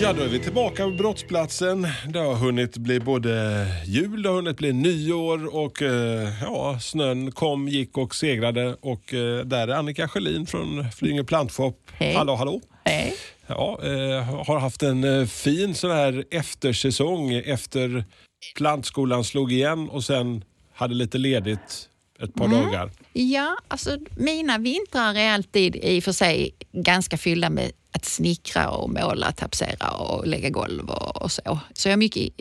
Ja, då är vi tillbaka på brottsplatsen. Det har hunnit bli både jul, det har hunnit bli nyår och eh, ja, snön kom, gick och segrade. Och eh, där är Annika Sjölin från Flyinge Plantshop. Hej. Hallå, hallå. Hej. Ja, eh, har haft en fin sån här eftersäsong efter plantskolan slog igen och sen hade lite ledigt ett par dagar. Ja, alltså mina vintrar är alltid i och för sig ganska fyllda med att snickra och måla, tapetsera och lägga golv och, och så. Så jag är mycket...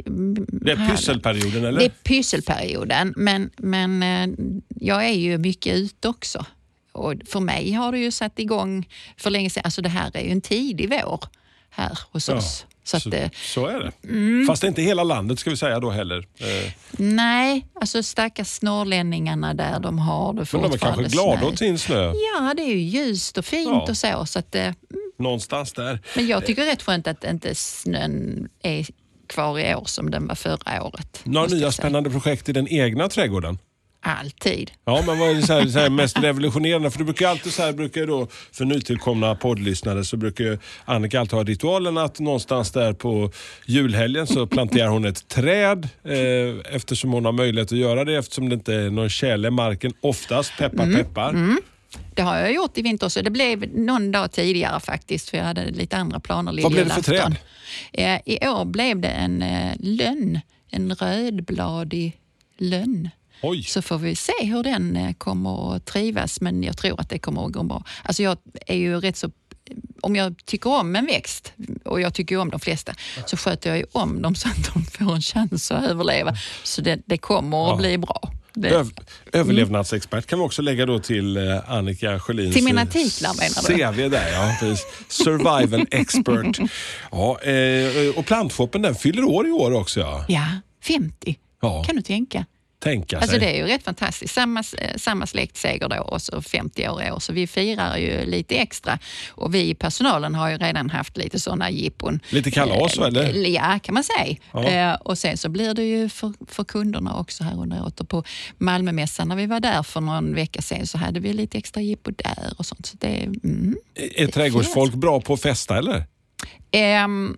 Det är pysselperioden eller? Det är pysselperioden, men, men eh, jag är ju mycket ute också. Och för mig har det ju satt igång för länge sedan. Alltså det här är ju en tidig vår här hos Ja, oss. Så att, så, eh, så är det. Fast det är inte hela landet ska vi säga då heller. Eh, nej, alltså stackars norrlänningarna där, de har det Men de är fortfarande kanske glada åt sin snö. Ja, det är ju ljust och fint Ja. och så. så att, eh, Någonstans där. men jag tycker det är rätt skönt att inte snön är kvar i år som den var förra året. Några nya spännande projekt i den egna trädgården? Alltid. Ja, men vad är det så här, så här mest revolutionerande? För du brukar alltid så här, brukar då, för nytillkomna poddlyssnare så brukar Annika alltid ha ritualen att någonstans där på julhelgen så planterar hon ett träd eh, eftersom hon har möjlighet att göra det eftersom det inte är någon tjäle i marken. Oftast, peppar Mm. peppar. Det har jag gjort i vinter så det blev någon dag tidigare faktiskt för jag hade lite andra planer Vad blev det för lilljulafton. Eh, I år blev det en eh, lönn, en rödbladig lönn. Oj, Så får vi se hur den eh, kommer att trivas, men jag tror att det kommer att gå bra. Alltså jag är ju rätt så... Om jag tycker om en växt, och jag tycker om de flesta, så sköter jag ju om dem så att de får en chans att överleva. Så det, det kommer att bli bra. Öv, överlevnadsexpert kan vi också lägga då till eh, Annika Sjölins Till mina eh, titlar, menar du? CV där, ja. precis. Survival expert. Ja, eh, och plantshoppen den fyller år i år också. Ja. ja, 50 Ja. kan du tänka. Tänka Alltså sig. det är ju rätt fantastiskt. Samma, eh, samma släktseger då och så 50 år i år. Så vi firar ju lite extra. Och vi i personalen har ju redan haft lite sådana jippon. Lite kalas, Eh, eller? Ja, kan man säga. Ja. Eh, och sen så blir det ju för, för kunderna också här under året. På Malmömässan när vi var där för någon vecka sedan så hade vi lite extra jippo där och sånt. Så det, mm. Är trädgårdsfolk bra på att festa eller? Ehm,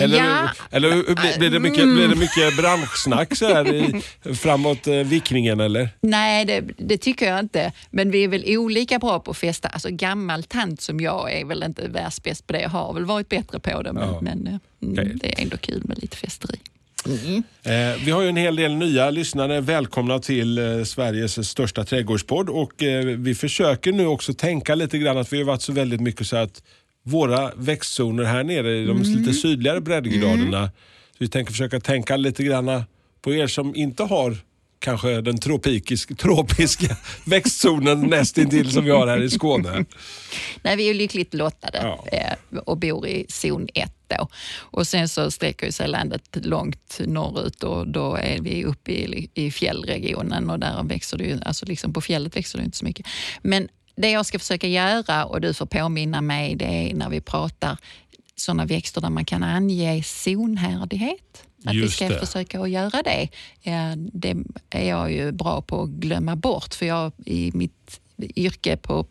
Eller, ja, eller hur- blir, blir, det mycket, blir det mycket branschsnack så här i, framåt eh, vickningen eller? Nej, det, det tycker jag inte. Men vi är väl olika bra på att festa. Alltså gammal tant som jag är väl inte världsbäst på det. Jag har väl varit bättre på det, men, Ja. men eh, mm, Okej. det är ändå kul med lite festeri. Eh, vi har ju en hel del nya lyssnare. Välkomna till eh, Sveriges största trädgårdspodd. Och, eh, vi försöker nu också tänka lite grann att vi har varit så väldigt mycket så att våra växtzoner här nere i de lite sydligare breddgraderna. Så vi tänker försöka tänka lite grann på er som inte har kanske den tropiska växtzonen nästintill som vi har här i Skåne. Nej, vi är lyckligt lottade Ja. eh, och bor i zon 1 då. Och sen så sträcker sig landet långt norrut och då är vi uppe i, i fjällregionen och där växer det ju, alltså liksom på fjället växer det inte så mycket. Men det jag ska försöka göra och du får påminna mig, det är när vi pratar sådana växter där man kan ange zonhärdighet. Att vi Just ska det. försöka att göra det. Det är jag ju bra på att glömma bort för jag i mitt yrke på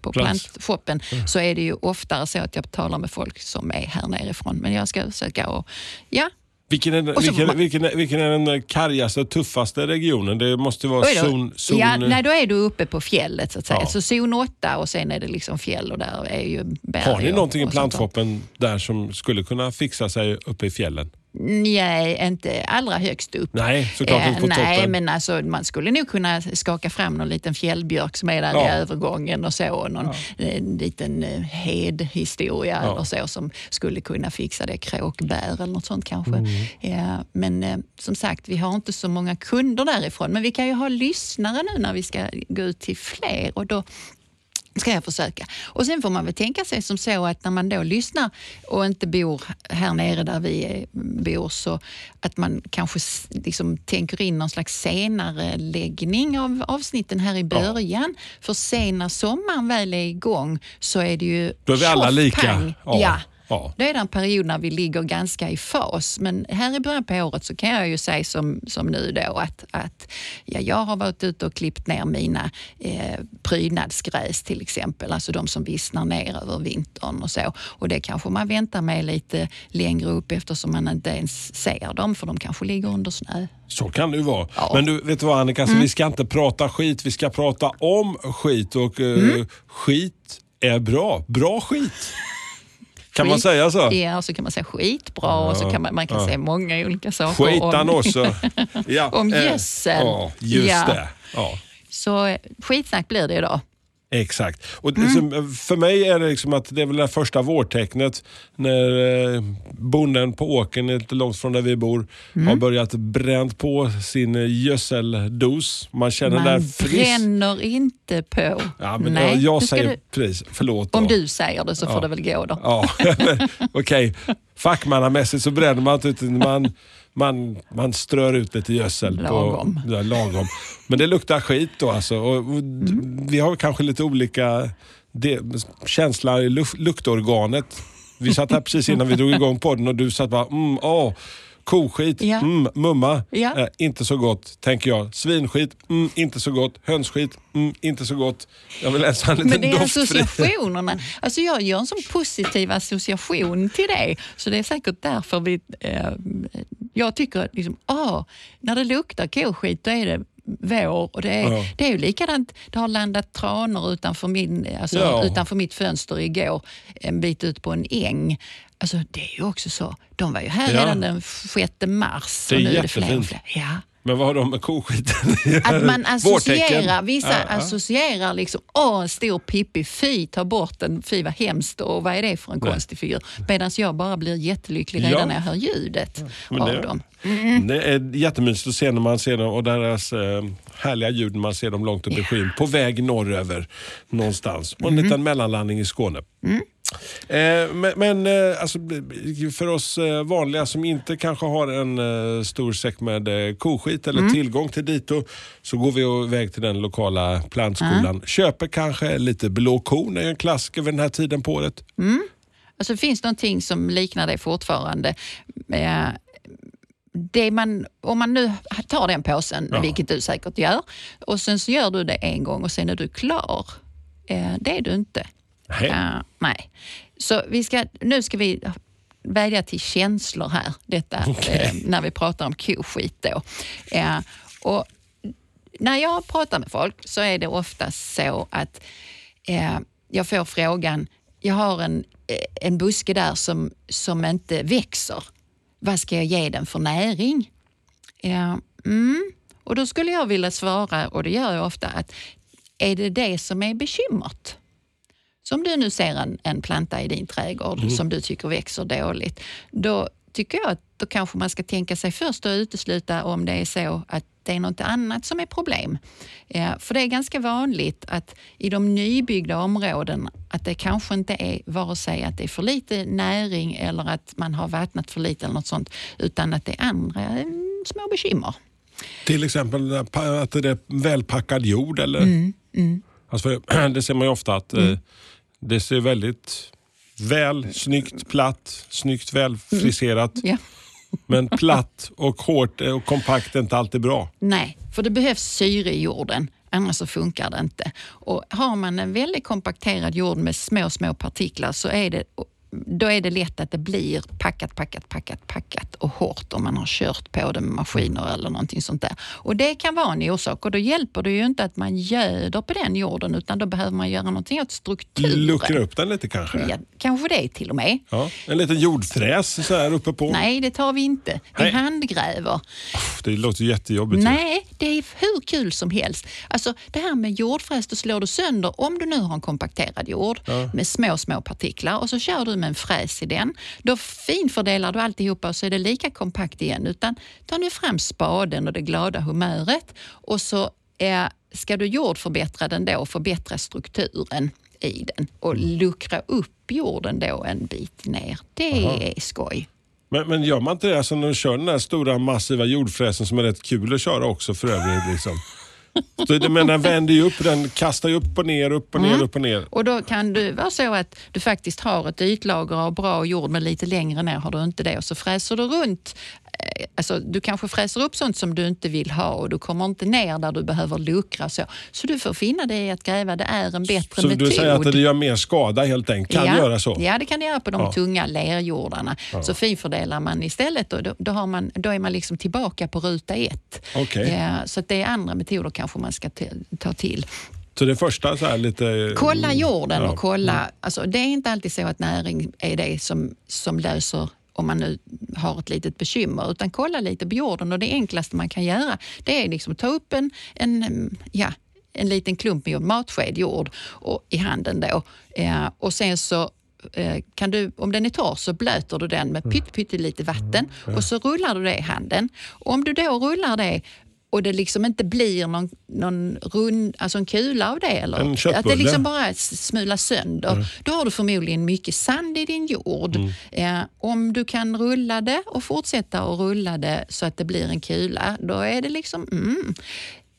på plantshoppen så är det ju oftare så att jag talar med folk som är här nerifrån. Men jag ska försöka och ja, Vilken är, Och vilken, vilken, är- vilken är den kargaste och tuffaste regionen? Det måste vara zon... zon ja, nej, då är du uppe på fjället så att säga. Ja. Så zon 8 och sen är det liksom fjäll och där är ju berg. Har ni och- någonting i och sånt där. plantshoppen där som skulle kunna fixa sig uppe i fjällen? Nej, inte allra högst upp. Nej, såklart inte på nej, toppen. men alltså, man skulle nog kunna skaka fram någon liten fjällbjörk som är där Ja. i övergången och så. Någon eh, liten eh, hedhistoria Ja. eller så som skulle kunna fixa det. Kråkbär eller något sånt kanske. Mm. Ja, men eh, som sagt, vi har inte så många kunder därifrån. Men vi kan ju ha lyssnare nu när vi ska gå ut till fler. Och då ska jag försöka. Och sen får man väl tänka sig som så att när man då lyssnar och inte bor här nere där vi bor så att man kanske liksom tänker in någon slags senare läggning av avsnitten här i början. För sen när sommaren väl är igång så är det ju Då är vi alla lika. Ja. Ja. Ja. Då är det en period när vi ligger ganska i fas. Men här i början på året så kan jag ju säga som, som nu då att, att ja, jag har varit ute och klippt ner mina eh, prydnadsgräs till exempel. Alltså de som vissnar ner över vintern och så. Och det kanske man väntar med lite längre upp eftersom man inte ens ser dem för de kanske ligger under snö. Så kan det ju vara. Ja. Men du, vet du vad Annika, så Mm. vi ska inte prata skit, vi ska prata om skit och eh, Mm. skit är bra. Bra skit. Kan man säga så? Ja, och så kan man säga skitbra och så kan man, man kan säga många olika saker. Skitan om, också. Ja, Om gödsel. Ja, just Ja. det. Ja. Så skitsnack blir det idag. Exakt. Och Mm. för mig är det liksom att det är väl det första vårtecknet när eh, bonden på åkern, inte långt från där vi bor, Mm. har börjat bränt på sin gödseldos. Man känner Man där frisk... bränner inte på. Ja, men Nej, jag, jag säger du, precis, förlåt. Då. Om du säger det så får Ja. det väl gå då. Ja, okej. Fackmannamässigt så bränner man inte utan man, man, man strör ut lite gödsel. Lagom. På, ja, lagom. Men det luktar skit då alltså. Och, och, Mm. Vi har kanske lite olika de, känsla i luft, luktorganet. Vi satt här precis innan vi drog igång podden och du satt bara, mm, åh, koskit, Ja. mm, mumma, Ja. eh, inte så gott, tänker jag. Svinskit, mm, inte så gott. Hönsskit, mm, inte så gott. Jag vill ha en liten Men det är doftfri. associationerna. Alltså jag gör en sån positiv association till det. Så det är säkert därför vi... Eh, jag tycker att liksom, ah, när det luktar koskit då är det vår. Och det, är, Ja. det är ju likadant, det har landat tranor utanför, min, alltså, Ja. utanför mitt fönster igår, en bit ut på en äng. Alltså det är ju också så, de var ju här Ja. redan den 6 mars. Det är och nu är det fler och fler. Ja. Men vad har de med koskiten Att man associerar, vissa Ja, ja. associerar liksom, åh en stor Pippi, fy ta bort den, fy vad hemskt och vad är det för en Nej. konstig figur? Medan jag bara blir jättelycklig Ja. redan när jag hör ljudet Men av det- dem. Det är jättemysigt att se när man ser dem och deras eh, härliga ljud när man ser dem långt upp i skyn på väg norröver någonstans. Och en Mm. liten mellanlandning i Skåne. Eh, men men eh, alltså, för oss eh, vanliga som inte kanske har en eh, stor säck med eh, koskit eller Mm. tillgång till dito så går vi iväg till den lokala plantskolan. Köper kanske lite blå kon, är en klassiker vid den här tiden på året. Alltså, det finns någonting som liknar det fortfarande. Eh, Det man, om man nu tar den påsen, Ja. vilket du säkert gör, och sen så gör du det en gång och sen är du klar. Eh, Det är du inte. Nej. Ja, nej. Så vi ska, nu ska vi vädja till känslor här, detta, eh, när vi pratar om koskit. Då. Eh, och när jag pratar med folk så är det ofta så att eh, jag får frågan, jag har en, eh, en buske där som, som inte växer. Vad ska jag ge den för näring? Ja, mm. Och då skulle jag vilja svara, och det gör jag ofta, att är det det som är bekymret? Så om du nu ser en, en planta i din trädgård som du tycker växer dåligt, då tycker jag att då kanske man ska tänka sig först och utesluta om det är så att det är något annat som är problem. Eh, för det är ganska vanligt att i de nybyggda områden att det kanske inte är vare sig att det är för lite näring eller att man har vattnat för lite eller något sånt, utan att det är andra eh, små bekymmer. Till exempel att det är välpackad jord. Eller? Mm, Alltså för, det ser man ju ofta att eh, det ser väldigt väl, snyggt, platt, snyggt välfriserat. Ja. Men platt och hårt och kompakt är inte alltid bra. Nej, för det behövs syre i jorden. Annars så funkar det inte. Och har man en väldigt kompakterad jord med små, små partiklar så är det, då är det lätt att det blir packat, packat, packat, packat och hårt om man har kört på det med maskiner eller någonting sånt där. Och det kan vara en orsak och då hjälper det ju inte att man göder på den jorden utan då behöver man göra någonting åt strukturen. Luckra upp den lite kanske. Ja, kanske det till och med. Ja, en liten jordfräs så här uppe på. Nej, det tar vi inte. Vi Nej. handgräver. Det låter jättejobbigt. Nej, det är hur kul som helst. Alltså det här med jordfräs, då slår du sönder, om du nu har en kompakterad jord med små, små partiklar och så kör du med en fräs i den. Då finfördelar du alltihopa och så är det lika kompakt igen. Utan ta nu fram spaden och det glada humöret och så eh, ska du jordförbättra den då och förbättra strukturen. i den och luckra upp jorden då en bit ner. Det är skoj. Men, men gör man inte det alltså när du kör den där stora massiva jordfräsen som är rätt kul att köra också för övrigt? Liksom. Så det, men den vänder ju upp, den kastar ju upp och ner, upp och ner, Mm. upp och ner. Och då kan det vara så att du faktiskt har ett ytlager av bra jord men lite längre ner har du inte det och så fräser du runt. Eh, Alltså, du kanske fräser upp sånt som du inte vill ha och du kommer inte ner där du behöver luckra. Så, så du får finna dig i att gräva. Det är en bättre Så metod. du säger att det gör mer skada helt enkelt? Kan ja, göra så? Ja, det kan det göra på de Ja. tunga lerjordarna. Så finfördelar man istället och då, då, har man, då är man liksom tillbaka på ruta ett. Okej. Ja, så det är andra metoder kanske man ska ta till. Så det första så här lite... Kolla jorden Ja. och kolla. Alltså, det är inte alltid så att näring är det som, som löser om man nu har ett litet bekymmer, utan kolla lite på jorden och det enklaste man kan göra det är liksom ta upp en, en, mm, ja, en liten klump med jord, matsked jord och, i handen då. Eh, och sen så eh, kan du, om den är torr så blöter du den med pytt, pyttelite vatten och så rullar du det i handen. Och om du då rullar det och det liksom inte blir någon, någon rund, alltså en kula av det. Eller, En att det liksom bara smulas sönder. Då har du förmodligen mycket sand i din jord. Eh, om du kan rulla det och fortsätta att rulla det så att det blir en kula, då är det liksom... Mm.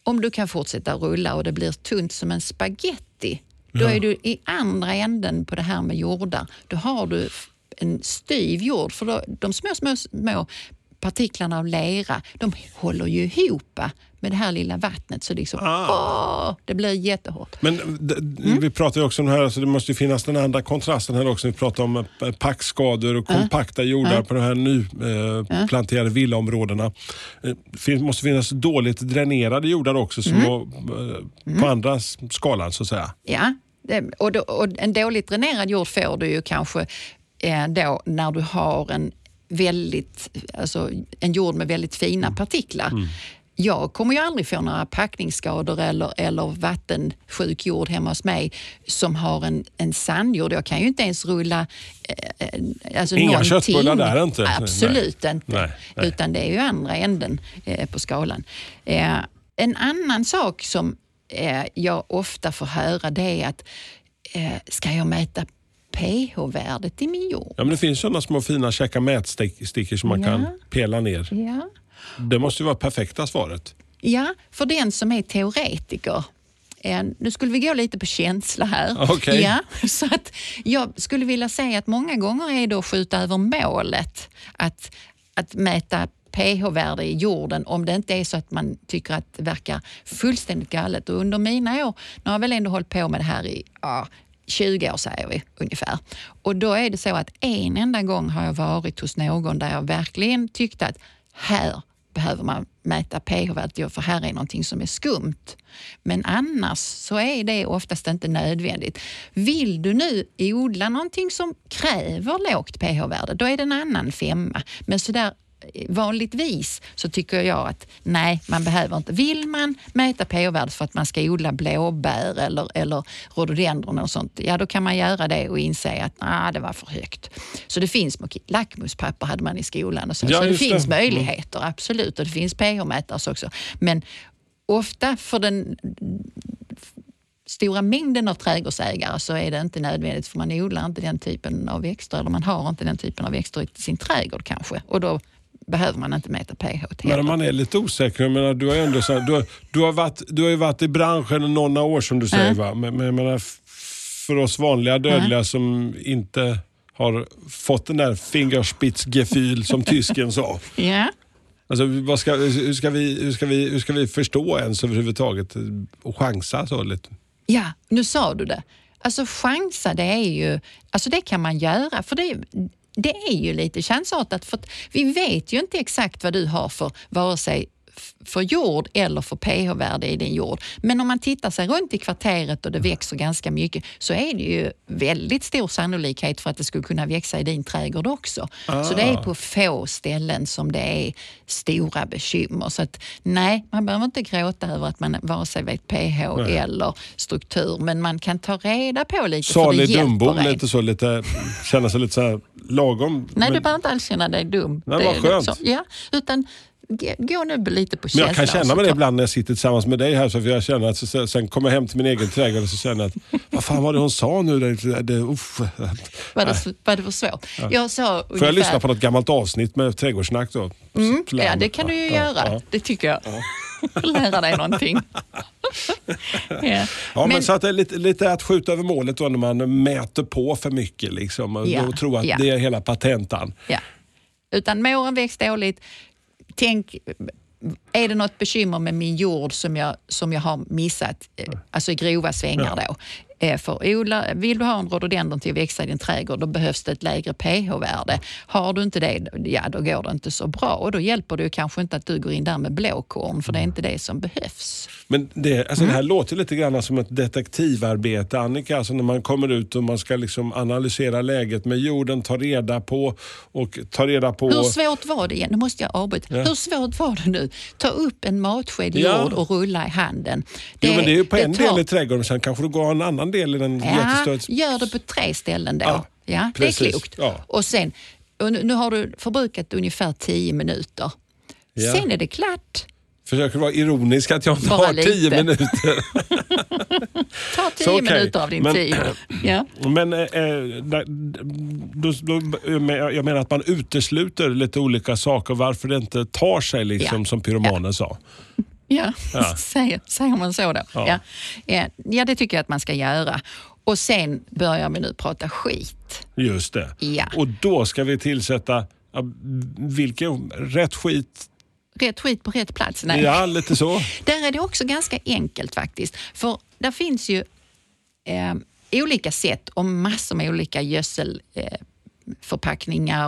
Om du kan fortsätta rulla och det blir tunt som en spaghetti, då är du i andra änden på det här med jordar. Då har du en styv jord, för då, de små, små, små partiklarna av lera, de håller ju ihop med det här lilla vattnet. Så liksom, åh, det blir jättehårt. Men d- d- vi pratar ju också om det här, alltså det måste ju finnas den andra kontrasten här också. Vi pratar om eh, packskador och kompakta jordar på de här nyplanterade villaområdena. Eh, Det måste finnas dåligt dränerade jordar också som eh, på andra s- skalan så att säga. Ja, och, då, och en dåligt dränerad jord får du ju kanske eh, då när du har en väldigt, alltså en jord med väldigt fina partiklar. Jag kommer ju aldrig få några packningsskador eller, eller vattensjuk jord hemma hos mig som har en, en sandjord. Jag kan ju inte ens rulla eh, eh, alltså Inga någonting. köttbullar där inte? Absolut Nej. inte. Nej, nej. Utan det är ju andra änden eh, på skalan. Eh, en annan sak som eh, jag ofta får höra det är att eh, ska jag mäta pH-värdet i min jord? Ja, men det finns sådana små fina käcka mätstickor som man Ja. kan pela ner. Ja. Det måste ju vara perfekta svaret. ja, för den som är teoretiker Eh, Nu skulle vi gå lite på känsla här. Okej. Ja, så att jag skulle vilja säga att många gånger är det att skjuta över målet att, att mäta pH-värde i jorden om det inte är så att man tycker att det verkar fullständigt galet. Och under mina år, nu har jag väl ändå hållit på med det här i ja, 20 år säger vi ungefär. Och då är det så att en enda gång har jag varit hos någon där jag verkligen tyckte att här behöver man mäta pH-värdet för här är någonting som är skumt. Men annars så är det oftast inte nödvändigt. Vill du nu odla någonting som kräver lågt pH-värde, då är det en annan femma. Men sådär vanligtvis så tycker jag att nej, man behöver inte. Vill man mäta pH-värdet för att man ska odla blåbär eller, eller rhododendron och sånt, ja då kan man göra det och inse att ah, det var för högt. Så det finns lackmuspapper hade man i skolan och så. Ja, så det just det. finns Mm. möjligheter, absolut. Och det finns pH-mätare också. Men ofta för den stora mängden av trädgårdsägare så är det inte nödvändigt för man odlar inte den typen av växter eller man har inte den typen av växter i sin trädgård kanske. Och då behöver man inte mäta pH Men heller. om man är lite osäker, jag menar, du har ju ändå så här, du, har, du, har varit, du har ju varit i branschen några år som du säger. Va? Men, men menar, för oss vanliga dödliga som inte har fått den där Fingerspitzgefühl som tysken sa. Ja. Alltså, ska, hur, ska vi, hur, ska vi, hur ska vi förstå ens överhuvudtaget och chansa så lite? Ja, nu sa du det. Alltså chansa, det är ju, alltså det kan man göra. För det, det är ju lite chansartat för vi vet ju inte exakt vad du har för vare sig för jord eller för pH-värde i din jord. Men om man tittar sig runt i kvarteret och det växer ganska mycket så är det ju väldigt stor sannolikhet för att det skulle kunna växa i din trädgård också. Så det är på få ställen som det är stora bekymmer. Så att nej, man behöver inte gråta över att man vare sig vet pH eller struktur, men man kan ta reda på lite Salig dumbom, lite så, lite, känna sig lite så här lagom. Nej, Men- du behöver inte alls känna dig dum. Nej, vad skönt. liksom- ja, utan Gå- nu lite på Men känsla. jag kan känna mig det ibland när jag sitter tillsammans med dig här. Så för jag känner att så, sen kommer jag hem till min egen trädgård och så känner att vad fan var det hon sa nu? Det, det, uff. Var det, var det för svårt? Jag sa Får jag lyssna på något gammalt avsnitt med trädgårdssnack då? Mm, ja, det kan du ju Ja, göra. ja. Det tycker jag. Lära dig någonting. ja. Ja, men, Men- så att det är lite, lite att skjuta över målet då när man mäter på för mycket liksom, och Ja, tror att ja. det är hela patentan. Ja. Utan mår en växt dåligt, tänk, är det något bekymmer med min jord som jag, som jag har missat, eh, alltså i grova svängar då. Eh, För odla, vill du ha en rhododendron till att växa i din trädgård, då behövs det ett lägre pH-värde. Har du inte det, ja då går det inte så bra och då hjälper det kanske inte att du går in där med blåkorn, för det är inte det som behövs. Men det, alltså Mm. det här låter lite grann som ett detektivarbete, Annika. Alltså när man kommer ut och man ska liksom analysera läget med jorden, ta reda på och ta reda på... Hur svårt var det igen? Nu måste jag avbryta. Hur svårt var det nu? Ta upp en matsked Ja. jord och rulla i handen. jo, men det är ju på en tar- del i trädgården, sen kanske du går en annan del i den Ja, jättestora... gör det på tre ställen då. Ja, Ja, det är klokt. Ja. Och sen, och nu, har du förbrukat ungefär tio minuter. Ja. Sen är det klart. Försöker vara ironisk att jag inte Bara har tio lite. minuter. Ta tio okej, minuter av din men- tid. Ja. Men eh, eh, då, då, jag menar att man utesluter lite olika saker varför det inte tar sig liksom Ja. som pyromanen sa. Ja, Ja. Säger, säger man så då? Ja. Ja. Ja. ja, det tycker jag att man ska göra. Och sen börjar vi nu prata skit. Just det. Ja. Och då ska vi tillsätta vilken rätt skit. Rätt skit på rätt plats. Nej. Ja, lite så. Där är det också ganska enkelt faktiskt. För där finns ju eh, olika sätt och massor med olika gödsel eh,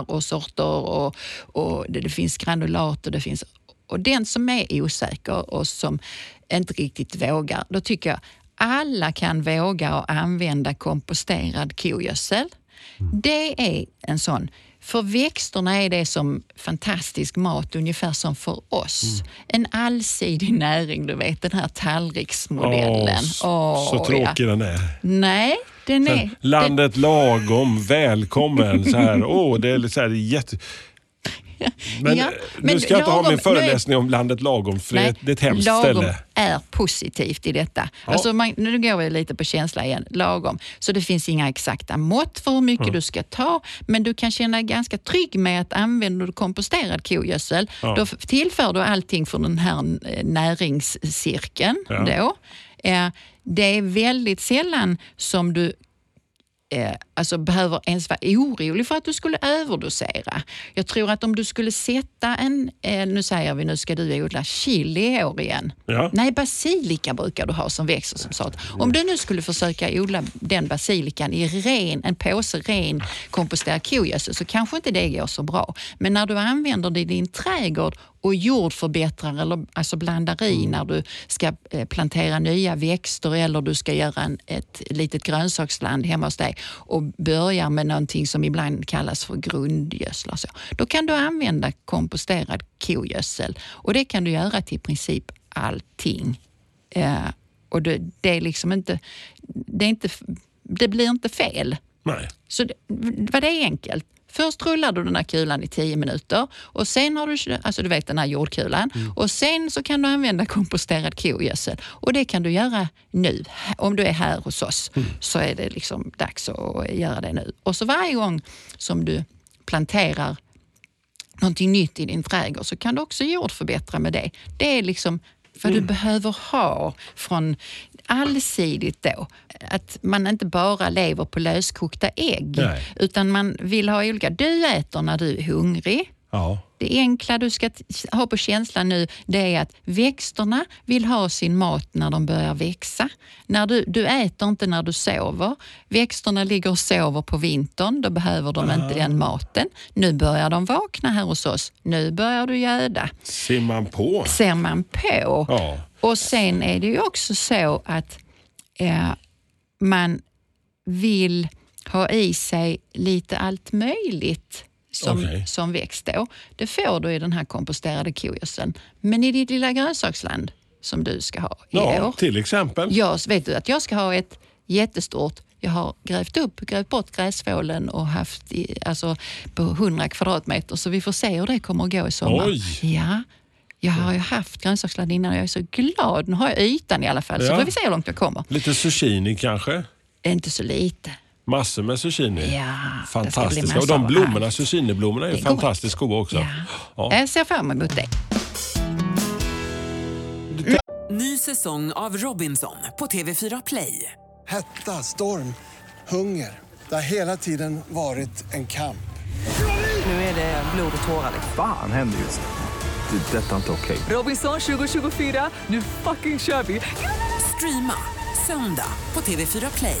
och sorter och, och det, det finns granulat och det finns och den som är osäker och som inte riktigt vågar, då tycker jag alla kan våga och använda komposterad kogödsel. Det är en sån för växterna är det som fantastisk mat, ungefär som för oss. En allsidig näring, du vet den här tallriksmodellen. Åh, så, Åh, så ja. tråkig den är. Nej, den är... Landet lagom, välkommen. Så här. Åh, det är så här, jätte... Men, Ja, eh, men nu ska jag inte ha lagom- min föreläsning om landet lagom, för är- det är ett hemskt lagom ställe. är positivt i detta. Ja. Alltså man, nu går vi lite på känsla igen. Lagom. Så det finns inga exakta mått för hur mycket du ska ta, men du kan känna dig ganska trygg med att använder du komposterad kogödsel, Ja. då tillför du allting från den här eh, näringscirkeln. Ja. Då. Eh, Det är väldigt sällan som du eh, alltså behöver ens vara orolig för att du skulle överdosera. Jag tror att om du skulle sätta en, eh, nu säger vi nu ska du odla chili i år igen. Ja. Nej, basilika brukar du ha som växer som sort. Om du nu skulle försöka odla den basilikan i ren, en påse ren komposterad kogödsel så kanske inte det går så bra. Men när du använder det i din trädgård och jordförbättrar eller alltså blandar i när du ska eh, plantera nya växter eller du ska göra en, ett litet grönsaksland hemma hos dig och börjar med någonting som ibland kallas för grundgödsel. och Så. Då kan du använda komposterad kogödsel och det kan du göra till i princip allting. Eh, och det, det är liksom inte, det, är inte, det blir inte fel. Nej. Så det, det är enkelt. Först rullar du den här kulan i 10 minuter och sen har du, alltså du vet den här jordkulan och sen så kan du använda komposterad kogödsel och det kan du göra nu. Om du är här hos oss så är det liksom dags att göra det nu. Och så varje gång som du planterar någonting nytt i din trädgård så kan du också jordförbättra med det. Det är liksom vad du behöver ha från allsidigt då. Att man inte bara lever på löskokta ägg Nej. utan man vill ha olika. Du äter när du är hungrig. Ja. Det enkla du ska ha på känslan nu det är att växterna vill ha sin mat när de börjar växa. När du, du äter inte när du sover. Växterna ligger och sover på vintern, då behöver de inte den maten. Nu börjar de vakna här hos oss. Nu börjar du göda. Ser man på? Ser man på. Ja. Och sen är det ju också så att eh, man vill ha i sig lite allt möjligt som, Okej. som växt då. Det får du i den här komposterade kogödseln. Men i ditt lilla grönsaksland som du ska ha i Ja, år. till exempel. Jag vet du att jag ska ha ett jättestort jag har grävt upp, grävt bort gräsfålen och haft i, alltså på 100 kvadratmeter så vi får se hur det kommer att gå i sommar. Oj. Ja, Jag har ju haft grönsakssladd innan och jag är så glad. Nu har jag ytan i alla fall, så Ja. får vi se hur långt jag kommer. Lite zucchini kanske? Inte så lite. Massor med zucchini. Ja, det Fantastiska. Och de blommorna, zucchiniblommorna är Det är gott. fantastiskt goda också. Ja. Ja. Jag ser fram emot det. Ny säsong av Robinson på TV4 Play. Hetta, storm, hunger. Det har hela tiden varit en kamp. Nu är det blod och tårar. Fan händer just nu. Det. är Detta är inte okej. Robinson 2024, nu fucking kör vi! Streama söndag på TV4 Play.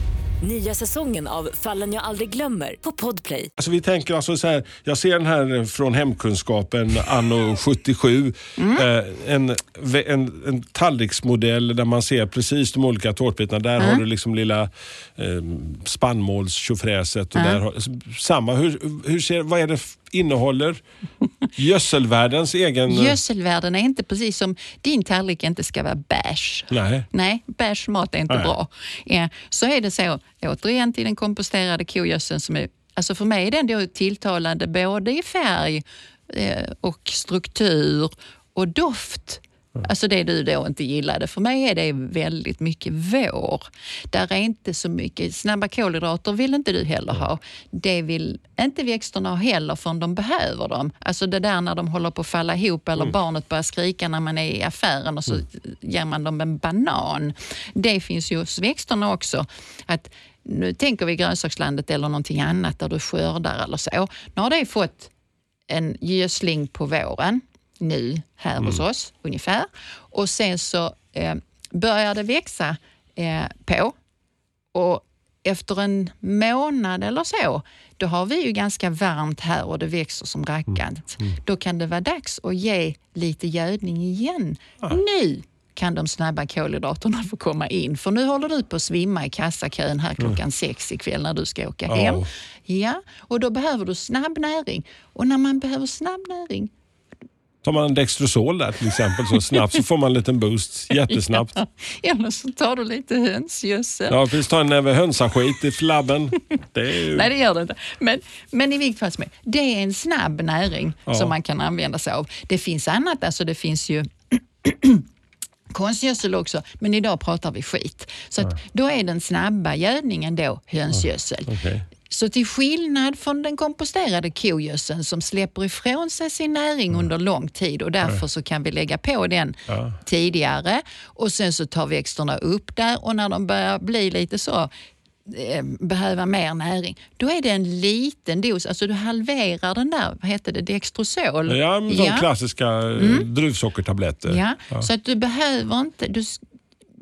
Nya säsongen av Fallen jag aldrig glömmer på Podplay. Alltså vi tänker alltså så här, jag ser den här från hemkunskapen anno 77. Mm. Eh, en, en, en tallriksmodell där man ser precis de olika tårtbitarna. Där Mm. har du liksom lilla eh, spannmålstjofräset. Och där har, samma, hur, hur ser, vad är det innehåller? Gödselvärldens egen... Gödselvärden är inte precis som din tallrik inte ska vara beige. Nej. Nej, beige mat är inte Nej. bra. Ja, så är det så, återigen till den komposterade kogödseln som är, alltså för mig är den då tilltalande både i färg eh, och struktur och doft. Alltså det du då inte gillade. För mig är det väldigt mycket vår. Där är inte så mycket, snabba kolhydrater vill inte du heller ha. Det vill inte växterna ha heller förrän de behöver dem. Alltså det där när de håller på att falla ihop eller barnet börjar skrika när man är i affären och så ger man dem en banan. Det finns ju hos växterna också. Att nu tänker vi grönsakslandet eller någonting annat där du skördar eller så. Nu har det fått en gödsling på våren nu här hos oss ungefär. Och sen så eh, börjar det växa eh, på och efter en månad eller så, då har vi ju ganska varmt här och det växer som rackarn. Då kan det vara dags att ge lite gödning igen. Nu kan de snabba kolhydraterna få komma in. För nu håller du på att svimma i kassakön här klockan sex ikväll när du ska åka Ja. hem. Ja, och då behöver du snabb näring. Och när man behöver snabb näring, Tar man en Dextrosol där till exempel så snabbt så får man en liten boost jättesnabbt. eller så tar du lite hönsgödsel. Ja, precis. Ta en näve hönsaskit i flabben. Det ju... Nej, det gör det inte. Men, men i vilket fall som helst, det är en snabb näring som man kan använda sig av. Det finns annat, alltså det finns ju konstgödsel också, men idag pratar vi skit. Så att då är den snabba gödningen då hönsgödsel. Okej. Så till skillnad från den komposterade kogödseln som släpper ifrån sig sin näring under lång tid och därför så kan vi lägga på den tidigare. Och sen så tar växterna upp där och när de börjar bli lite så eh, behöva mer näring, då är det en liten dos, alltså du halverar den där, vad heter det, Dextrosol? Ja, de klassiska mm. druvsockertabletter. Ja, så att du behöver inte du,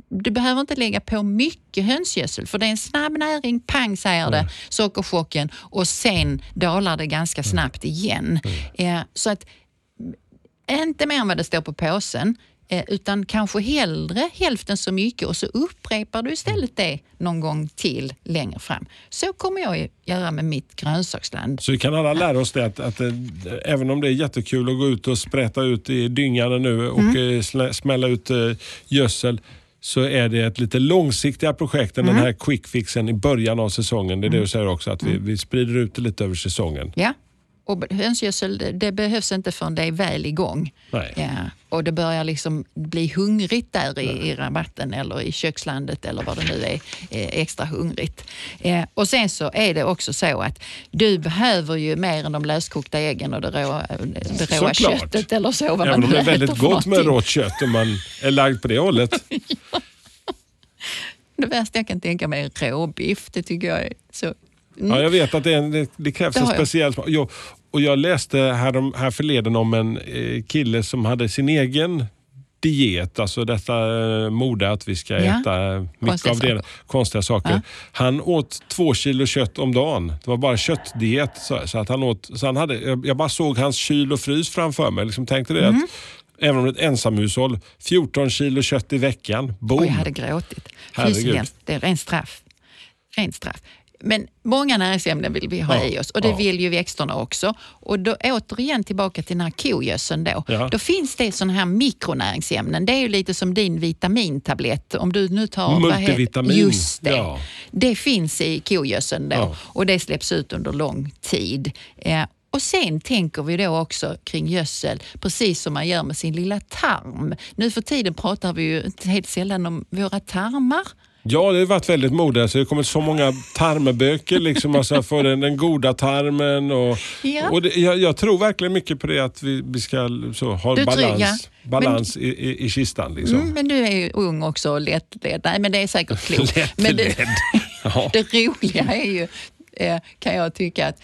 du behöver inte lägga på mycket hönsgödsel för det är en snabb näring, pang säger det, sockerchocken och sen dalar det ganska snabbt igen. Eh, så att mm, inte mer än vad det står på påsen eh, utan kanske hellre hälften så mycket och så upprepar du istället det någon gång till längre fram. Så kommer jag göra med mitt grönsaksland. Så vi kan alla lära oss det att, att eh, även om det är jättekul att gå ut och sprätta ut i dyngan nu och Mm. eh, smälla ut eh, gödsel så är det ett lite långsiktiga projekt än Mm. den här quick fixen i början av säsongen. Det är det du säger också, att vi, Mm. vi sprider ut det lite över säsongen. Ja, och hönsgödsel det, det behövs inte förrän det är väl igång. Nej. Ja, och det börjar liksom bli hungrigt där i, i rabatten eller i kökslandet eller vad det nu är, eh, extra hungrigt. Eh, och sen så är det också så att du behöver ju mer än de löskokta äggen och det råa, det råa köttet eller så. Vad Även man om det är väldigt gott med rått kött om man är lagd på det hållet. Det värsta jag kan tänka mig är råbiff. Det tycker jag är så... Mm. Ja, jag vet att det, en, det, krävs en speciell smak. Och jag läste här, här förleden om en eh, kille som hade sin egen diet, alltså detta eh, mode att vi ska Ja. äta mycket Konstiga av det, saker. konstiga saker. Ja. Han åt två kilo kött om dagen. Det var bara köttdiet. Så, så att han åt, så han hade, jag jag bara såg hans kyl och frys framför mig. Liksom tänkte det Mm. att Även om det är ett ensamhushåll. 14 kilo kött i veckan. Boom! Och jag hade gråtit. Herregud. Det är rent straff. Rent straff. Men många näringsämnen vill vi ha Ja, i oss och det ja. vill ju växterna också. Och då återigen tillbaka till den här kogödseln då. Ja. Då finns det sådana här mikronäringsämnen. Det är ju lite som din vitamintablett. Om du nu tar... Multivitamin. Just det. Det finns i kogödseln då och det släpps ut under lång tid. Eh, och sen tänker vi då också kring gödsel, precis som man gör med sin lilla tarm. Nu för tiden pratar vi ju helt sällan om våra tarmar. Ja, det har varit väldigt mode. Så det har kommit så många tarmböcker. Liksom, alltså för den, den goda tarmen. Och, Ja. och det, jag, jag tror verkligen mycket på det att vi, vi ska så, ha Du balans, balans i, i, i kistan. Liksom. Mm, men du är ju ung också och lättledd. Nej, men det är säkert klokt. men det. Ja. det roliga är ju, eh, kan jag tycka, att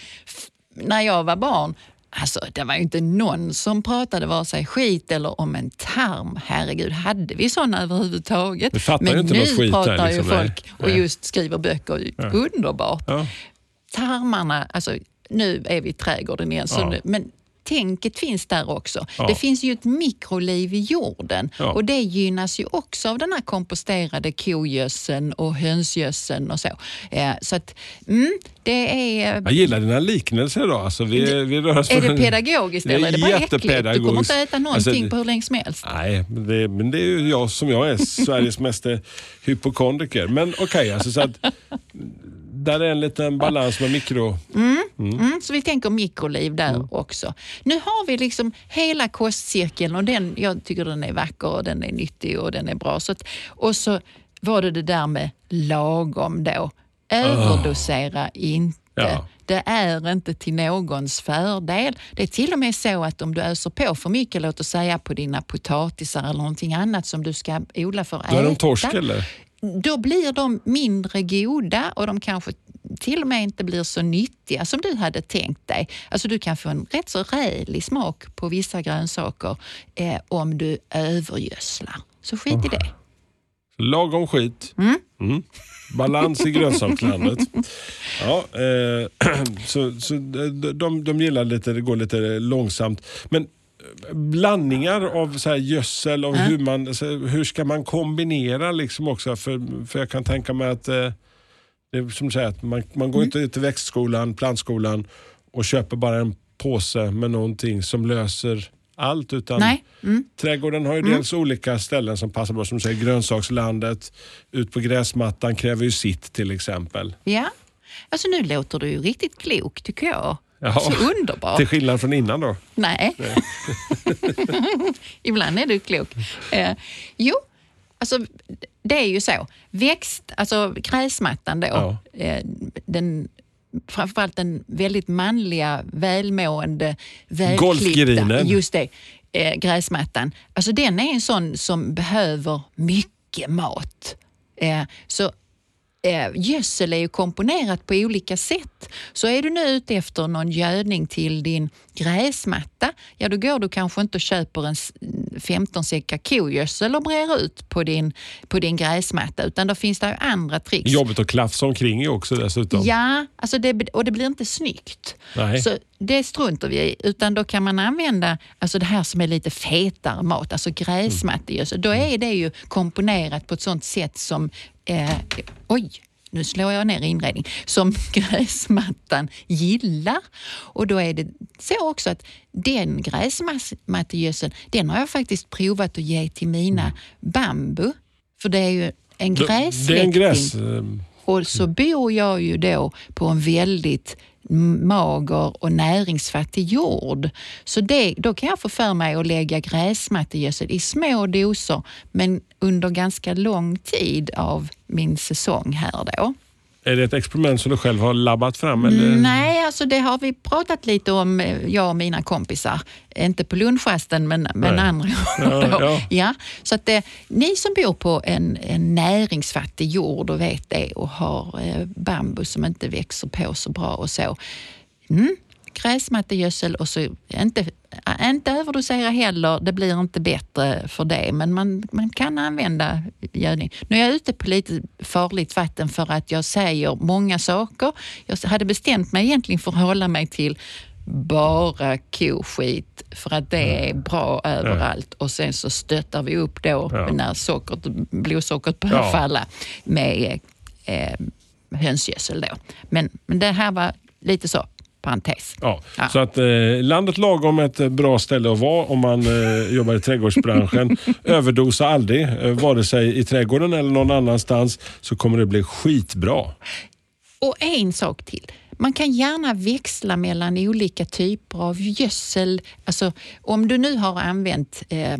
när jag var barn Alltså, det var ju inte någon som pratade vare sig skit eller om en tarm. Herregud, hade vi såna överhuvudtaget? Vi fattar Men inte nu skit pratar liksom, ju folk och Nej. just skriver böcker. Underbart. Ja. Tarmarna, alltså nu är vi i trädgården igen, så Ja. nu, men tänket finns där också. Ja. Det finns ju ett mikroliv i jorden Ja. och det gynnas ju också av den här komposterade kogödseln och hönsgödseln och så. Eh, så att, mm, det är... Jag gillar dina liknelser då. Alltså, vi, vi rör oss Är det pedagogiskt eller är det bara äckligt? Du kommer inte äta någonting Alltså, på hur länge som helst. Nej, men det, men det är ju jag som jag är, Sveriges mest hypokondriker. Men okej, alltså, så att, där är en liten balans med mikro... Mm, så vi tänker mikroliv där Mm. också. Nu har vi liksom hela kostcirkeln och den, jag tycker den är vacker och den är nyttig och den är bra. Så att, och så var det det där med lagom då. Överdosera inte. Ja. Det är inte till någons fördel. Det är till och med så att om du öser på för mycket, låt oss säga på dina potatisar eller någonting annat som du ska odla för att Då är de äta torsk eller? Då blir de mindre goda och de kanske till och med inte blir så nyttiga som du hade tänkt dig. Alltså du kan få en rätt så rälig smak på vissa grönsaker eh, om du övergödslar. Så skit i det. Lagom skit. Mm. Balans i grönsakslandet. Ja, eh, så, så de, de, de gillar lite, det går lite långsamt. Men eh, blandningar av så här gödsel och hur, man, hur ska man kombinera liksom också? För, för jag kan tänka mig att eh, det är som säger, att man, man går inte till växtskolan, plantskolan och köper bara en påse med någonting som löser allt. Utan Nej. Mm. Trädgården har ju dels olika ställen som passar bra, som säger grönsakslandet, ut på gräsmattan kräver ju sitt till exempel. Ja. Alltså nu låter du ju riktigt klok tycker jag. Ja. Så underbart. Till skillnad från innan då. Nej. Ibland är du klok. Eh, jo, alltså det är ju så. Växt, alltså gräsmattan då, Ja. eh, den, framförallt den väldigt manliga, välmående, välklippta, just det, eh, gräsmattan. Alltså den är en sån som behöver mycket mat. Eh, så eh, gödsel är ju komponerat på olika sätt. Så är du nu ute efter någon gödning till din gräsmatta, ja då går du kanske inte och köper en s- 15 säckar kogödsel och brer ut på din, på din gräsmatta, utan då finns det ju andra tricks. Jobbigt att klafsa omkring ju också dessutom. Ja, alltså det, och det blir inte snyggt. Nej. Så det struntar vi i, utan då kan man använda alltså det här som är lite fetare mat, alltså gräsmattegödsel. Då är det ju komponerat på ett sånt sätt som, eh, oj, nu slår jag ner inredning, som gräsmattan gillar. Och då är det så också att den gräsmattegödseln, den har jag faktiskt provat att ge till mina bambu. För det är ju en grässläkting. Det är en gräs... eh, Och så bor jag ju då på en väldigt mager och näringsfattig jord. Så det, då kan jag få för mig att lägga gräsmattegödsel i små doser men under ganska lång tid av min säsong här då. Är det ett experiment som du själv har labbat fram? Eller? Nej, alltså det har vi pratat lite om, eh, jag och mina kompisar. Inte på lunchrasten, men, men Nej. andra Ja, gånger. då. ja. Ja, så att eh, ni som bor på en, en näringsfattig jord och vet det och har eh, bambu som inte växer på så bra och så. Mm, gräsmattegödsel och så inte, inte överdosera heller. Det blir inte bättre för det, men man, man kan använda gödning. Nu är jag ute på lite farligt vatten för att jag säger många saker. Jag hade bestämt mig egentligen för att hålla mig till bara koskit för att det är bra överallt och sen så stöttar vi upp då Ja. när sockret, blodsockret börjar Ja. falla med eh, hönsgödsel då. Men, men det här var lite så, parentes. Ja, Ja. Så att eh, landet lagom är ett eh, bra ställe att vara om man eh, jobbar i trädgårdsbranschen. Överdosa aldrig, eh, vare sig i trädgården eller någon annanstans, så kommer det bli skitbra. Och en sak till. Man kan gärna växla mellan olika typer av gödsel. Alltså, om du nu har använt eh,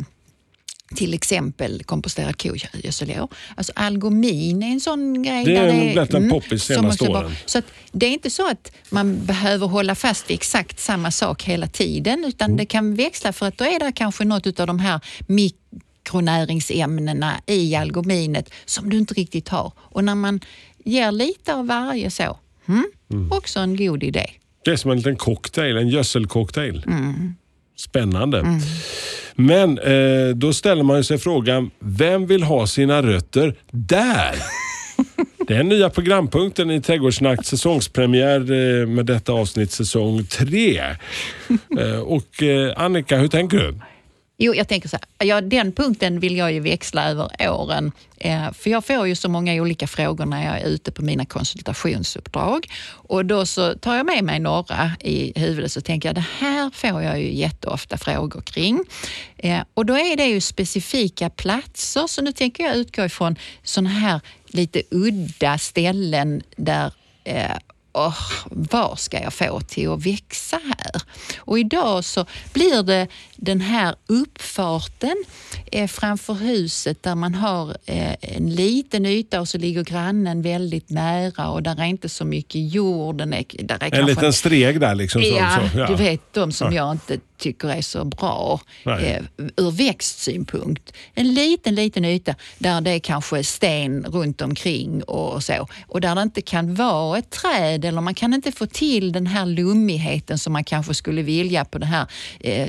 till exempel komposterad kogödsel i år. Alltså algomin är en sån grej. Det är nog blivit en poppis som senaste åren. Så det är inte så att man behöver hålla fast vid exakt samma sak hela tiden utan Mm. det kan växla för att då är det kanske något av de här mikronäringsämnena i algominet som du inte riktigt har. Och när man ger lite av varje så, mm, också en god idé. Det är som en liten cocktail, en gödselcocktail. Mm. Spännande. Men eh, då ställer man sig frågan, vem vill ha sina rötter där? Det är nya programpunkten i Trädgårdssnack säsongspremiär eh, med detta avsnitt säsong tre. Eh, och eh, Annika, hur tänker du? Jo, jag tänker så här, ja, den punkten vill jag ju växla över åren. Eh, för jag får ju så många olika frågor när jag är ute på mina konsultationsuppdrag. Och då så tar jag med mig några i huvudet så tänker jag, det här får jag ju jätteofta frågor kring. Eh, och då är det ju specifika platser, så nu tänker jag utgå ifrån sådana här lite udda ställen där eh, oh, vad ska jag få till att växa här? Och idag så blir det den här uppfarten eh, framför huset där man har eh, en liten yta och så ligger grannen väldigt nära och där är inte så mycket jord. Är, där är En liten steg där liksom. Så, Ja, så, du vet de som jag inte tycker är så bra eh, ur växtsynpunkt. En liten, liten yta där det är kanske sten runt omkring och så. Och där det inte kan vara ett träd eller man kan inte få till den här lummigheten som man kanske skulle vilja på den här eh,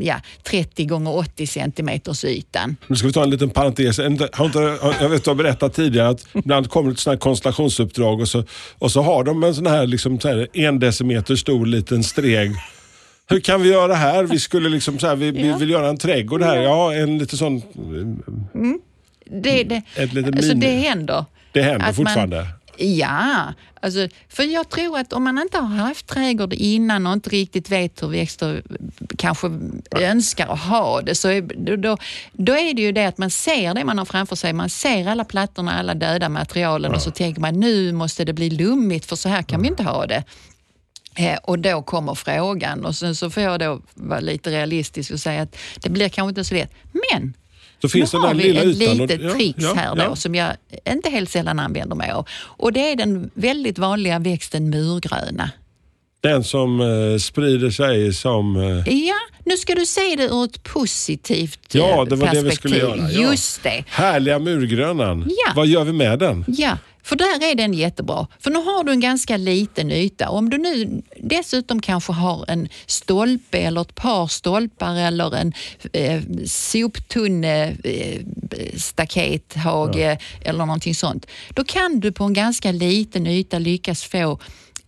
ja, 30 gånger 80 centimeters ytan. Nu ska vi ta en liten parentes. Jag vet du har berättat tidigare att ibland kommer det ett sånt här konstellationsuppdrag och så, och så har de en sån här, liksom, så här en decimeter stor liten steg. Hur kan vi göra här? Vi skulle liksom så här, vi, vi Ja. vill göra en trädgård här. Ja, en liten sån... Det, det, Ett litet alltså mini. det händer. Det händer Att man- fortfarande. Ja, alltså, för jag tror att om man inte har haft trädgård innan och inte riktigt vet hur växter kanske önskar att ha det, så är, då- då, är det ju det att man ser det man har framför sig. Man ser alla plattorna, alla döda materialen och så tänker man nu måste det bli lummigt för så här kan vi inte ha det. Eh, och då kommer frågan och sen så får jag då vara lite realistisk och säga att det blir kanske inte så lätt. Men Så finns nu har vi lilla ett ytan. och- litet ja, tricks ja, här då ja. som jag inte helt sällan använder mig av. Och det är den väldigt vanliga växten murgröna. Den som eh, sprider sig som... Eh, Ja, nu ska du se det ur ett positivt ja, eh, det var det vi skulle perspektiv. göra. Ja. Just det. Härliga murgrönan. Ja. Vad gör vi med den? Ja, för där är den jättebra. För nu har du en ganska liten yta. Om du nu dessutom kanske har en stolpe eller ett par stolpar eller en eh, soptunne, eh, stakethage eller någonting sånt. Då kan du på en ganska liten yta lyckas få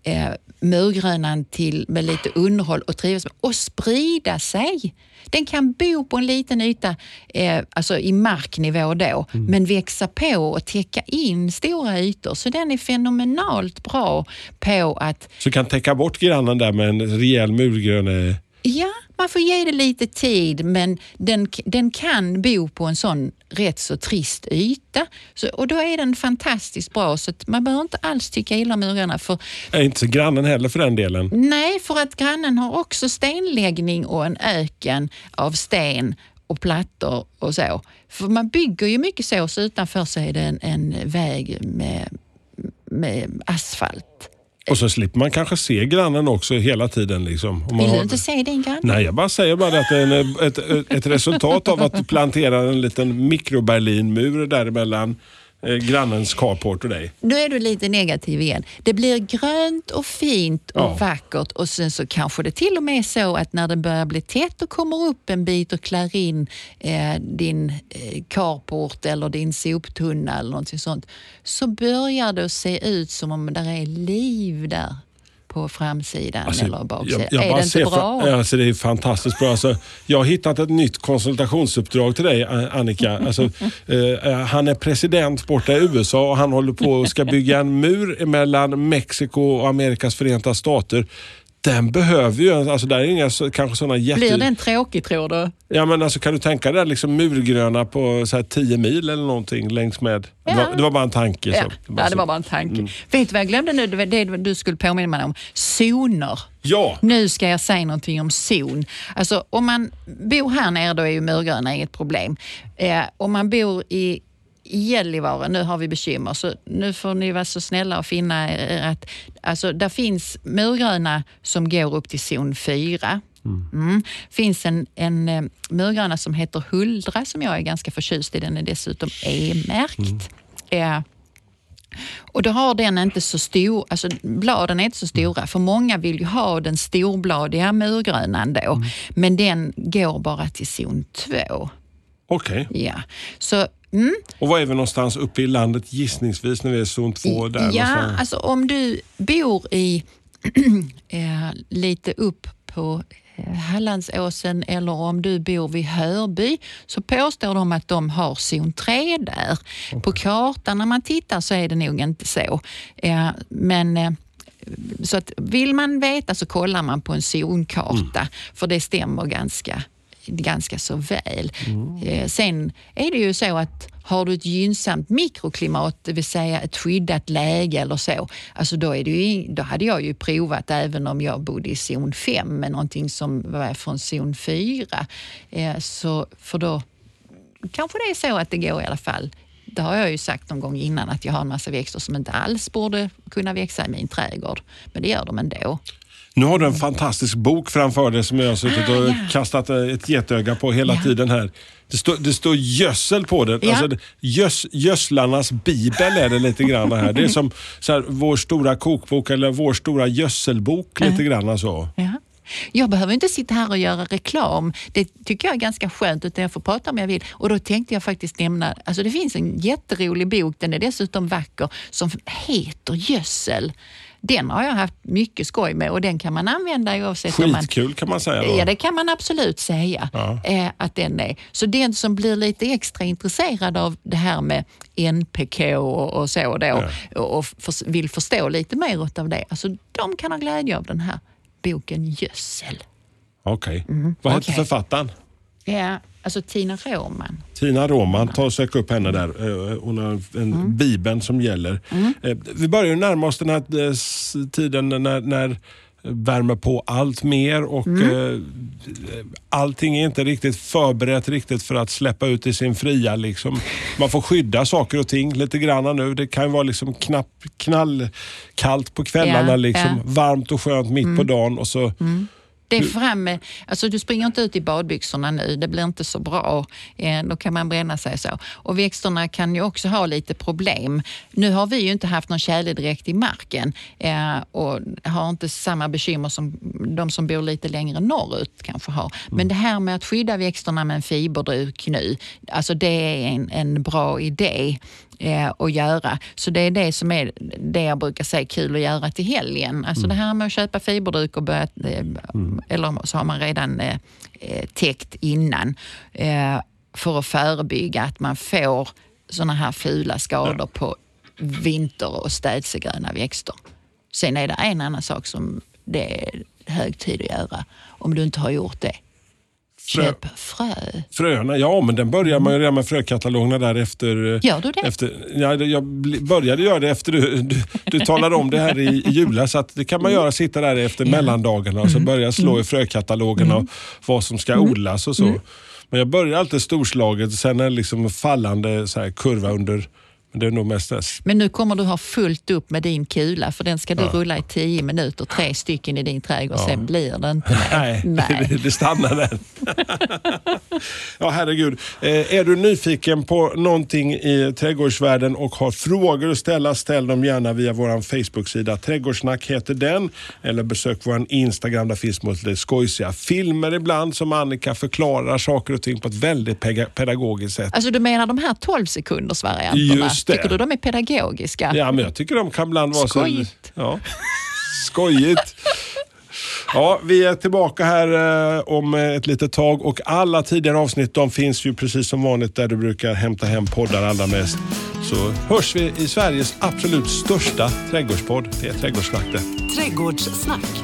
eh, murgrönan till med lite underhåll och trivas med och sprida sig. Den kan bo på en liten yta, eh, alltså i marknivå då, men växa på och täcka in stora ytor. Så den är fenomenalt bra på att Så kan täcka bort grannen där med en rejäl murgröne... Ja, man får ge det lite tid men den, den kan bo på en sån rätt så trist yta. Så, och då är den fantastiskt bra så man behöver inte alls tycka illa om murarna. För, Nej, inte grannen heller för den delen. nej, för att grannen har också stenläggning och en öken av sten och plattor och så. För man bygger ju mycket så, så utanför så är det en, en väg med, med asfalt. Och så slipper man kanske se grannen också hela tiden. Liksom, om man Vill har- du inte se din granne? Nej, jag bara säger bara att det är en, ett, ett, resultat av att du planterar en liten mikroberlinmur däremellan eh, grannens carport och dig. Nu är du lite negativ igen. Det blir grönt och fint och Ja. vackert och sen så kanske det till och med är så att när det börjar bli tätt och kommer upp en bit och klär in eh, din eh, carport eller din soptunna eller någonting sånt så börjar det att se ut som om det är liv där. På framsidan Alltså, eller baksidan. jag- jag är det inte bra? fra- Alltså, det är fantastiskt bra. Alltså, jag har hittat ett nytt konsultationsuppdrag till dig eh, Annika. Alltså, eh, han är president borta i USA och han håller på och ska bygga en mur mellan Mexiko och Amerikas förenta stater. Den behöver ju, alltså där är inga så, kanske sådana jätte... Blir den tråkig tror du? Ja men alltså kan du tänka dig liksom murgröna på så här 10 mil eller någonting längs med... Det, var, det var bara en tanke. Ja, Så. ja, det var bara en tanke. Vet du vad jag glömde nu? Det var det du skulle påminna mig om. Zoner. Ja, Nu ska jag säga någonting om zon. Alltså, om man bor här nere då är ju murgröna inget problem. Eh, om man bor i Gällivare, nu har vi bekymmer, så nu får ni vara så snälla och finna er att alltså, där finns murgröna som går upp till zon 4. Mm. finns en, en eh, murgröna som heter Huldra som jag är ganska förtjust i. Den är dessutom E-märkt. Eh, och då har den inte så stor, alltså bladen är inte så stora, för många vill ju ha den storbladiga murgrönan då, men den går bara till zon 2. okej. Ja. Så, mm, Och var är vi någonstans uppe i landet gissningsvis när vi är zon 2? Där ja, någonstans? alltså om du bor i eh, lite upp på eh, Hallandsåsen eller om du bor vid Hörby så påstår de att de har zon 3 där. På kartan när man tittar så är det nog inte så. Eh, men eh, så att vill man veta så kollar man på en zonkarta för det stämmer ganska, ganska så väl. Eh, sen är det ju så att har du ett gynnsamt mikroklimat, det vill säga ett skyddat läge eller så, alltså då, är det ju, då hade jag ju provat även om jag bodde i zon 5 med någonting som var från zon 4. Eh, så, för då kanske det är så att det går i alla fall. Det har jag ju sagt någon gång innan att jag har en massa växter som inte alls borde kunna växa i min trädgård. Men det gör de ändå. Nu har du en fantastisk bok framför dig som jag har suttit Ah, och ja. kastat ett getöga på hela Ja. tiden här. Det står, det står gödsel på den. Ja. Alltså, gös, gödslarnas bibel är det lite grann här. Det är som så här, vår stora kokbok eller vår stora gödselbok lite grann så. Ja. Jag behöver inte sitta här och göra reklam. Det tycker jag är ganska skönt, utan jag får prata om jag vill. Och då tänkte jag faktiskt nämna, alltså det finns en jätterolig bok, den är dessutom vacker, som heter Gödsel. Den har jag haft mycket skoj med och den kan man använda oavsett om man... Skitkul kan man säga. Då. Ja, det kan man absolut säga Ja. eh, att den är. Så den som blir lite extra intresserad av det här med NPK och, och så då och, och för, vill förstå lite mer av det, alltså de kan ha glädje av den här boken Gödsel. Okej. Vad heter okej. författaren? Ja, alltså Tina Råman. Tina Roman, ta och sök upp henne där. Eh, Hon har en Mm. bibeln som gäller. Eh, Vi börjar närma oss den här eh, tiden när, när värmer på allt mer och Mm. eh, allting är inte riktigt förberett riktigt för att släppa ut i sin fria. Liksom. Man får skydda saker och ting lite grann nu. Det kan vara liksom knapp, knallkallt på kvällarna, Ja, liksom. Mm. varmt och skönt mitt på dagen och så Det är framme, alltså du springer inte ut i badbyxorna nu, det blir inte så bra. Eh, då kan man bränna sig så. Och växterna kan ju också ha lite problem. Nu har vi ju inte haft någon tjäledräkt i marken eh, och har inte samma bekymmer som de som bor lite längre norrut kanske har. Men det här med att skydda växterna med en fiberduk nu, alltså det är en, en bra idé eh, att göra. Så det är det som är det jag brukar säga kul att göra till helgen. Alltså det här med att köpa fiberduk och börja, eh, eller så har man redan eh, eh, täckt innan eh, för att förebygga att man får såna här fula skador på vinter och städsegröna växter. Sen är det en annan sak som det är hög tid att göra om du inte har gjort det. Frö. Köp frö. Fröna, ja men den börjar man ju redan med frökatalogerna där efter... Gör du det? Efter, ja, jag började göra det efter du, du, du talade om det här i, i julas. Så det kan man göra, sitta där efter mellandagarna och så börja slå i frökatalogerna och vad som ska odlas och så. Men jag börjar alltid storslaget och sen är det liksom fallande så här kurva under... Men det är nog mest näst. Men nu kommer du ha fullt upp med din kula för den ska du rulla i tio minuter, tre stycken i din trädgård. Sen blir det inte mer. Nej, Det, det stannar där. ja, herregud. Eh, är du nyfiken på någonting i trädgårdsvärlden och har frågor att ställa, ställ dem gärna via vår Facebook-sida. Trädgårdssnack heter den. Eller besök vår Instagram, där finns lite skojsiga filmer ibland som Annika förklarar saker och ting på ett väldigt pedagogiskt sätt. Alltså du menar de här 12 sekunders varianterna? Just det. Tycker du de är pedagogiska? Ja, men jag tycker de kan ibland vara så... Skojigt. Ja. Skojigt. Ja, vi är tillbaka här eh, om ett litet tag och alla tidigare avsnitt de finns ju precis som vanligt där du brukar hämta hem poddar allra mest. Så hörs vi i Sveriges absolut största trädgårdspodd. Det är Trädgårdssnack det. Trädgårdssnack.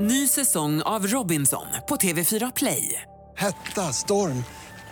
Ny säsong av Robinson på TV4 Play. Hetta, storm,